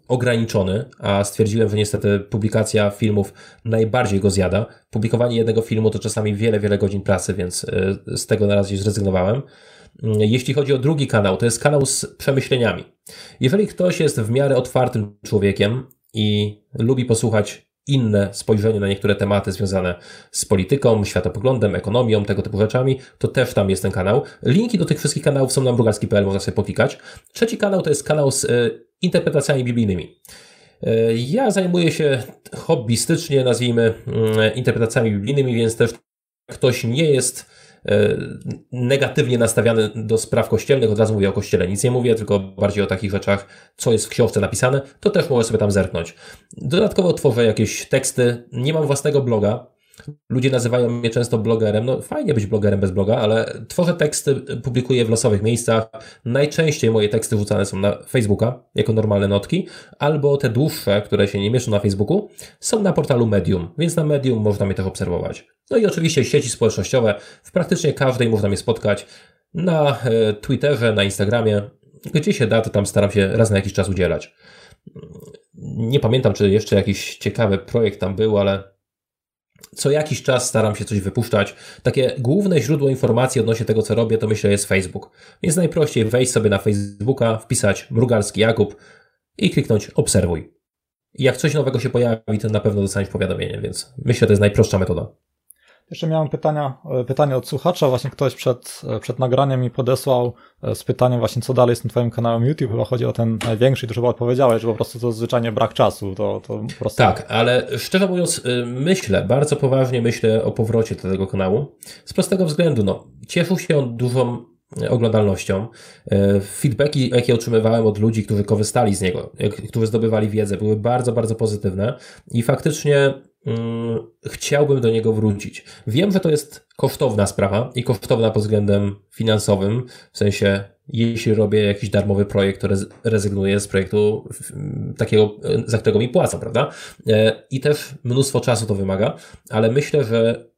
ograniczony, a stwierdziłem, że niestety publikacja filmów najbardziej go zjada. Publikowanie jednego filmu to czasami wiele, wiele godzin pracy, więc e, z tego na razie zrezygnowałem. Mm, jeśli chodzi o drugi kanał, to jest kanał z przemyśleniami. Jeżeli ktoś jest w miarę otwartym człowiekiem i lubi posłuchać inne spojrzenie na niektóre tematy związane z polityką, światopoglądem, ekonomią, tego typu rzeczami, to też tam jest ten kanał. Linki do tych wszystkich kanałów są na mrugalski.pl, można sobie poklikać. Trzeci kanał to jest kanał z y, interpretacjami biblijnymi. Y, ja zajmuję się hobbystycznie, nazwijmy, y, interpretacjami biblijnymi, więc też ktoś nie jest E, negatywnie nastawiany do spraw kościelnych, od razu mówię o kościele, nic nie mówię, tylko bardziej o takich rzeczach, co jest w książce napisane, to też mogę sobie tam zerknąć. Dodatkowo tworzę jakieś teksty, nie mam własnego bloga, Ludzie nazywają mnie często blogerem. No fajnie być blogerem bez bloga, ale tworzę teksty, publikuję w losowych miejscach. Najczęściej moje teksty wrzucane są na Facebooka jako normalne notki, albo te dłuższe, które się nie mieszczą na Facebooku, są na portalu Medium, więc na Medium można mnie też obserwować. No i oczywiście sieci społecznościowe. W praktycznie każdej można mnie spotkać. Na e, Twitterze, na Instagramie. Gdzie się da, to tam staram się raz na jakiś czas udzielać. Nie pamiętam, czy jeszcze jakiś ciekawy projekt tam był, ale co jakiś czas staram się coś wypuszczać. Takie główne źródło informacji odnośnie tego, co robię, to myślę jest Facebook. Więc najprościej wejść sobie na Facebooka, wpisać Mrugalski Jakub i kliknąć obserwuj. Jak coś nowego się pojawi, to na pewno dostaniesz powiadomienie, więc myślę, że to jest najprostsza metoda. Jeszcze miałem pytania, e, pytanie od słuchacza, właśnie ktoś przed, e, przed nagraniem mi podesłał e, z pytaniem właśnie, co dalej z tym twoim kanałem YouTube, chyba chodzi o ten największy, to chyba odpowiedziałeś, że po prostu to zwyczajnie brak czasu, to, to po prostu... Tak, ale szczerze mówiąc myślę, bardzo poważnie myślę o powrocie do tego kanału, z prostego względu, no, cieszył się on dużą oglądalnością. Feedbacki, jakie otrzymywałem od ludzi, którzy korzystali z niego, którzy zdobywali wiedzę, były bardzo, bardzo pozytywne. I faktycznie chciałbym do niego wrócić. Wiem, że to jest kosztowna sprawa i kosztowna pod względem finansowym, w sensie jeśli robię jakiś darmowy projekt, to rezygnuję z projektu takiego, za którego mi płacą, prawda? E, I też mnóstwo czasu to wymaga, ale myślę, że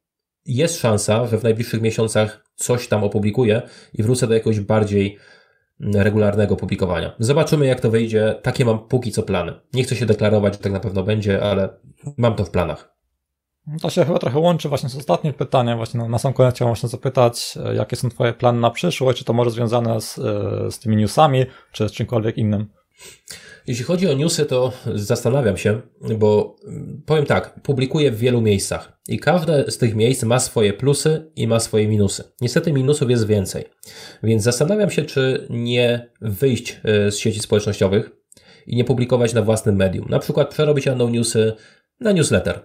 jest szansa, że w najbliższych miesiącach coś tam opublikuję i wrócę do jakiegoś bardziej regularnego publikowania. Zobaczymy, jak to wyjdzie. Takie mam póki co plany. Nie chcę się deklarować, że tak na pewno będzie, ale mam to w planach. To się chyba trochę łączy właśnie z ostatnim pytaniem. Właśnie na, sam koniec chciałem właśnie zapytać, e, jakie są Twoje plany na przyszłość? Czy to może związane z, e, z tymi newsami, czy z czymkolwiek innym? Jeśli chodzi o newsy, to zastanawiam się, bo mm, powiem tak, publikuję w wielu miejscach i każde z tych miejsc ma swoje plusy i ma swoje minusy. Niestety minusów jest więcej, więc zastanawiam się, czy nie wyjść e, z sieci społecznościowych i nie publikować na własnym medium. Na przykład przerobić Unknown Newsy na newsletter.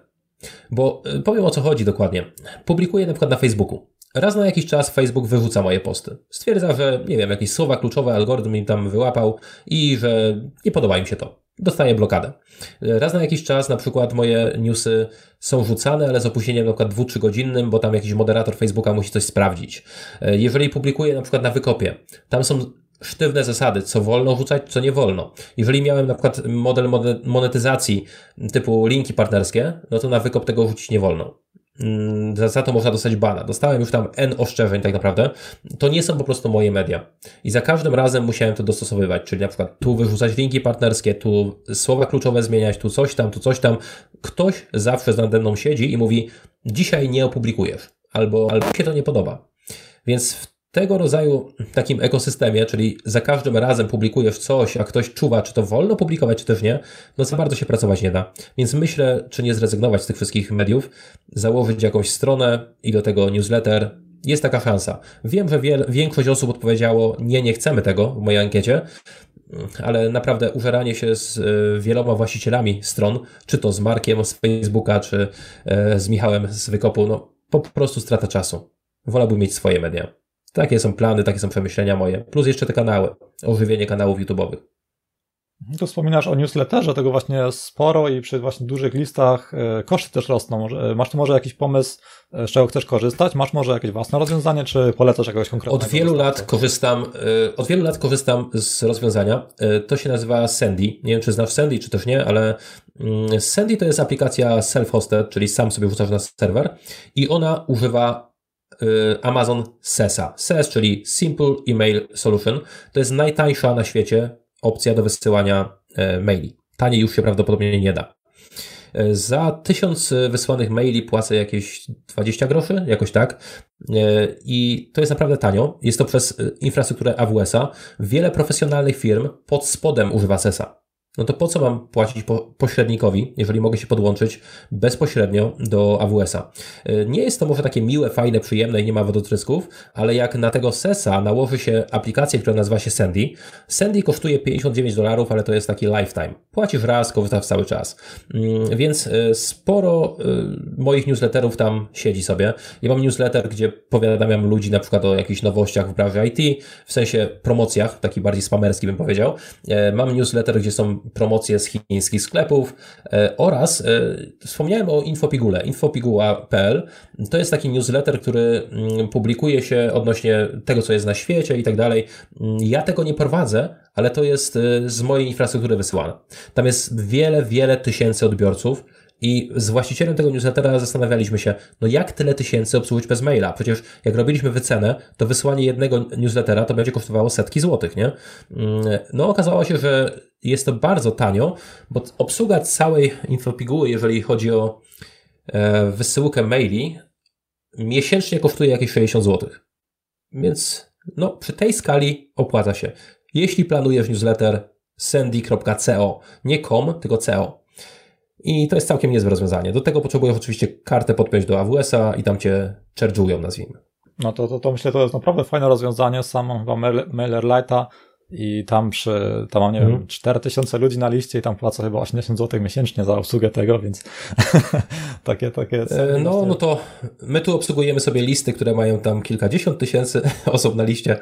Bo e, powiem o co chodzi dokładnie. Publikuję na przykład na Facebooku. Raz na jakiś czas Facebook wyrzuca moje posty. Stwierdza, że nie wiem, jakieś słowa kluczowe algorytm mi tam wyłapał i że nie podoba im się to. Dostaję blokadę. Raz na jakiś czas na przykład moje newsy są rzucane, ale z opóźnieniem na przykład 2-3 godzinnym, bo tam jakiś moderator Facebooka musi coś sprawdzić. Jeżeli publikuję na przykład na wykopie, tam są sztywne zasady, co wolno rzucać, co nie wolno. Jeżeli miałem na przykład model monetyzacji typu linki partnerskie, no to na wykop tego rzucić nie wolno. Mm, za, za to można dostać bana. Dostałem już tam N oszczędzeń tak naprawdę. To nie są po prostu moje media. I za każdym razem musiałem to dostosowywać, czyli na przykład tu wyrzucać linki partnerskie, tu słowa kluczowe zmieniać, tu coś tam, tu coś tam. Ktoś zawsze nade mną siedzi i mówi, dzisiaj nie opublikujesz, albo, albo się to nie podoba. Więc w tego rodzaju takim ekosystemie, czyli za każdym razem publikujesz coś, a ktoś czuwa, czy to wolno publikować, czy też nie, no za bardzo się pracować nie da. Więc myślę, czy nie zrezygnować z tych wszystkich mediów, założyć jakąś stronę i do tego newsletter. Jest taka szansa. Wiem, że wiel, większość osób odpowiedziało, nie, nie chcemy tego w mojej ankiecie, ale naprawdę użeranie się z e, wieloma właścicielami stron, czy to z Markiem z Facebooka, czy e, z Michałem z Wykopu, no po prostu strata czasu. Wolałbym mieć swoje media. Takie są plany, takie są przemyślenia moje. Plus jeszcze te kanały, ożywienie kanałów YouTube'owych. Tu wspominasz o newsletterze, tego właśnie sporo i przy właśnie dużych listach e, koszty też rosną. E, masz tu może jakiś pomysł, e, z czego chcesz korzystać? Masz może jakieś własne rozwiązanie, czy polecasz jakiegoś konkretnego? Od wielu lat korzystam, od wielu lat korzystam z rozwiązania. To się nazywa Sandy. Nie wiem, czy znasz Sandy, czy też nie, ale mm, Sandy to jest aplikacja self-hosted, czyli sam sobie wrzucasz na serwer i ona używa Amazon SESA. SES, czyli Simple Email Solution, to jest najtańsza na świecie opcja do wysyłania e, maili. Taniej już się prawdopodobnie nie da. E, za tysiąc wysłanych maili płacę jakieś 20 groszy, jakoś tak. E, I to jest naprawdę tanio. Jest to przez infrastrukturę AWS-a. Wiele profesjonalnych firm pod spodem używa SESA no to po co mam płacić po, pośrednikowi, jeżeli mogę się podłączyć bezpośrednio do AWS-a? Y, nie jest to może takie miłe, fajne, przyjemne i nie ma wodotrysków, ale jak na tego SESa nałoży się aplikację, która nazywa się Sandy, Sandy kosztuje 59 dolarów, ale to jest taki lifetime. Płacisz raz, korzystasz cały czas. Mm, więc y, sporo y, moich newsletterów tam siedzi sobie. Ja mam newsletter, gdzie powiadamiam ludzi na przykład o jakichś nowościach w branży IT, w sensie promocjach, taki bardziej spamerski bym powiedział. Mam newsletter, gdzie są promocje z chińskich sklepów e, oraz e, wspomniałem o Infopigule, infopiguła.pl. To jest taki newsletter, który mm, publikuje się odnośnie tego, co jest na świecie i tak dalej. Mm, ja tego nie prowadzę, ale to jest e, z mojej infrastruktury wysyłane. Tam jest wiele, wiele tysięcy odbiorców. I z właścicielem tego newslettera zastanawialiśmy się, no jak tyle tysięcy obsłużyć bez maila? Przecież jak robiliśmy wycenę, to wysłanie jednego newslettera to będzie kosztowało setki złotych, nie? Mm, no okazało się, że jest to bardzo tanio, bo obsługa całej infopiguły, jeżeli chodzi o e, wysyłkę maili miesięcznie kosztuje jakieś 60 zł. Więc no, przy tej skali opłaca się. Jeśli planujesz newsletter sandy.co, nie com, tylko co. I to jest całkiem niezłe rozwiązanie. Do tego potrzebujesz oczywiście kartę podpiąć do AWS-a i tam cię charge'ują, nazwijmy. No to, to, to myślę, to jest naprawdę fajne rozwiązanie. Sam mam chyba MailerLite'a i tam przy, tam mam, nie mhm. wiem, 4000 ludzi na liście i tam płacę chyba 80 zł miesięcznie za obsługę tego, więc takie, takie. E, no, no to my tu obsługujemy sobie listy, które mają tam kilkadziesiąt tysięcy osób na liście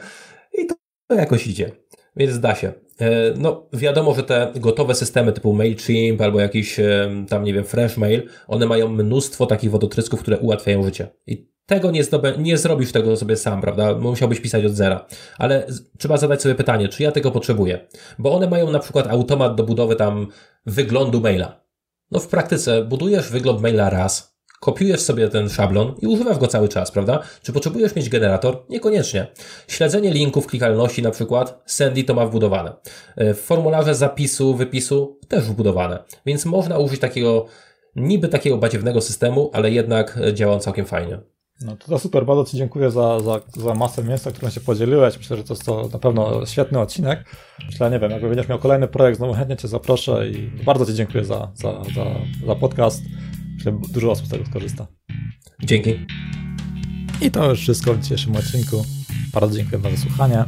i to, to jakoś idzie. Więc da się. E, no, wiadomo, że te gotowe systemy typu MailChimp albo jakiś e, tam, nie wiem, FreshMail, one mają mnóstwo takich wodotrysków, które ułatwiają życie. I tego nie, zdobę, nie zrobisz tego sobie sam, prawda? Musiałbyś pisać od zera. Ale trzeba zadać sobie pytanie, czy ja tego potrzebuję? Bo one mają na przykład automat do budowy tam wyglądu maila. No w praktyce budujesz wygląd maila raz, kopiujesz sobie ten szablon i używasz go cały czas, prawda? Czy potrzebujesz mieć generator? Niekoniecznie. Śledzenie linków, klikalności na przykład, Sandy to ma wbudowane. W formularze zapisu, wypisu też wbudowane. Więc można użyć takiego, niby takiego badziewnego systemu, ale jednak działa on całkiem fajnie. No to, to super, bardzo Ci dziękuję za, za, za masę miejsca, którą się podzieliłeś. Myślę, że to jest to na pewno świetny odcinek. Myślę, nie wiem, jakby będziesz miał kolejny projekt, znowu chętnie Cię zaproszę i bardzo Ci dziękuję za, za, za, za podcast. Myślę, dużo osób z tego skorzysta. Dzięki. I to już wszystko w dzisiejszym odcinku. Bardzo dziękuję za słuchanie.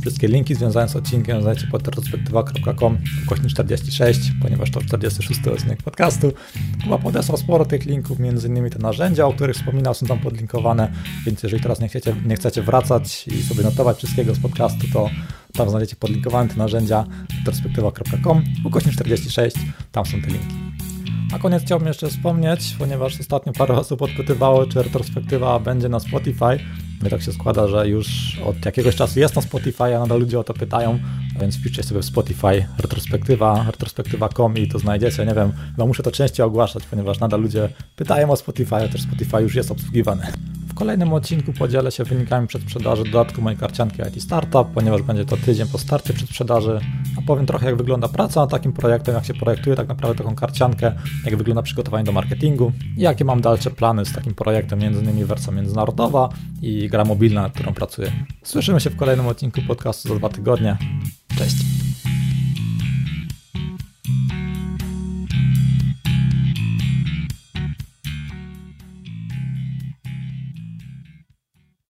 Wszystkie linki związane z odcinkiem znajdziecie pod retrospektywa.com kośnik 46, ponieważ to 46 odcinek podcastu. Chyba podesłał sporo tych linków, między innymi te narzędzia, o których wspominał, są tam podlinkowane, więc jeżeli teraz nie chcecie, nie chcecie wracać i sobie notować wszystkiego z podcastu, to tam znajdziecie podlinkowane te narzędzia retrospektywa.com ukośnik 46, tam są te linki. Na koniec chciałbym jeszcze wspomnieć, ponieważ ostatnio parę osób odpytywało, czy retrospektywa będzie na Spotify. My tak się składa, że już od jakiegoś czasu jest na Spotify, a nadal ludzie o to pytają, więc wpiszcie sobie w Spotify retrospektywa, retrospektywa.com i to znajdziecie. Nie wiem, chyba muszę to częściej ogłaszać, ponieważ nadal ludzie pytają o Spotify, a też Spotify już jest obsługiwany kolejnym odcinku podzielę się wynikami przedsprzedaży dodatku mojej karcianki IT Startup, ponieważ będzie to tydzień po starcie przedsprzedaży. Opowiem trochę jak wygląda praca nad takim projektem, jak się projektuje tak naprawdę taką karciankę, jak wygląda przygotowanie do marketingu i jakie mam dalsze plany z takim projektem, między innymi wersja międzynarodowa i gra mobilna, nad którą pracuję. Słyszymy się w kolejnym odcinku podcastu za dwa tygodnie. Cześć!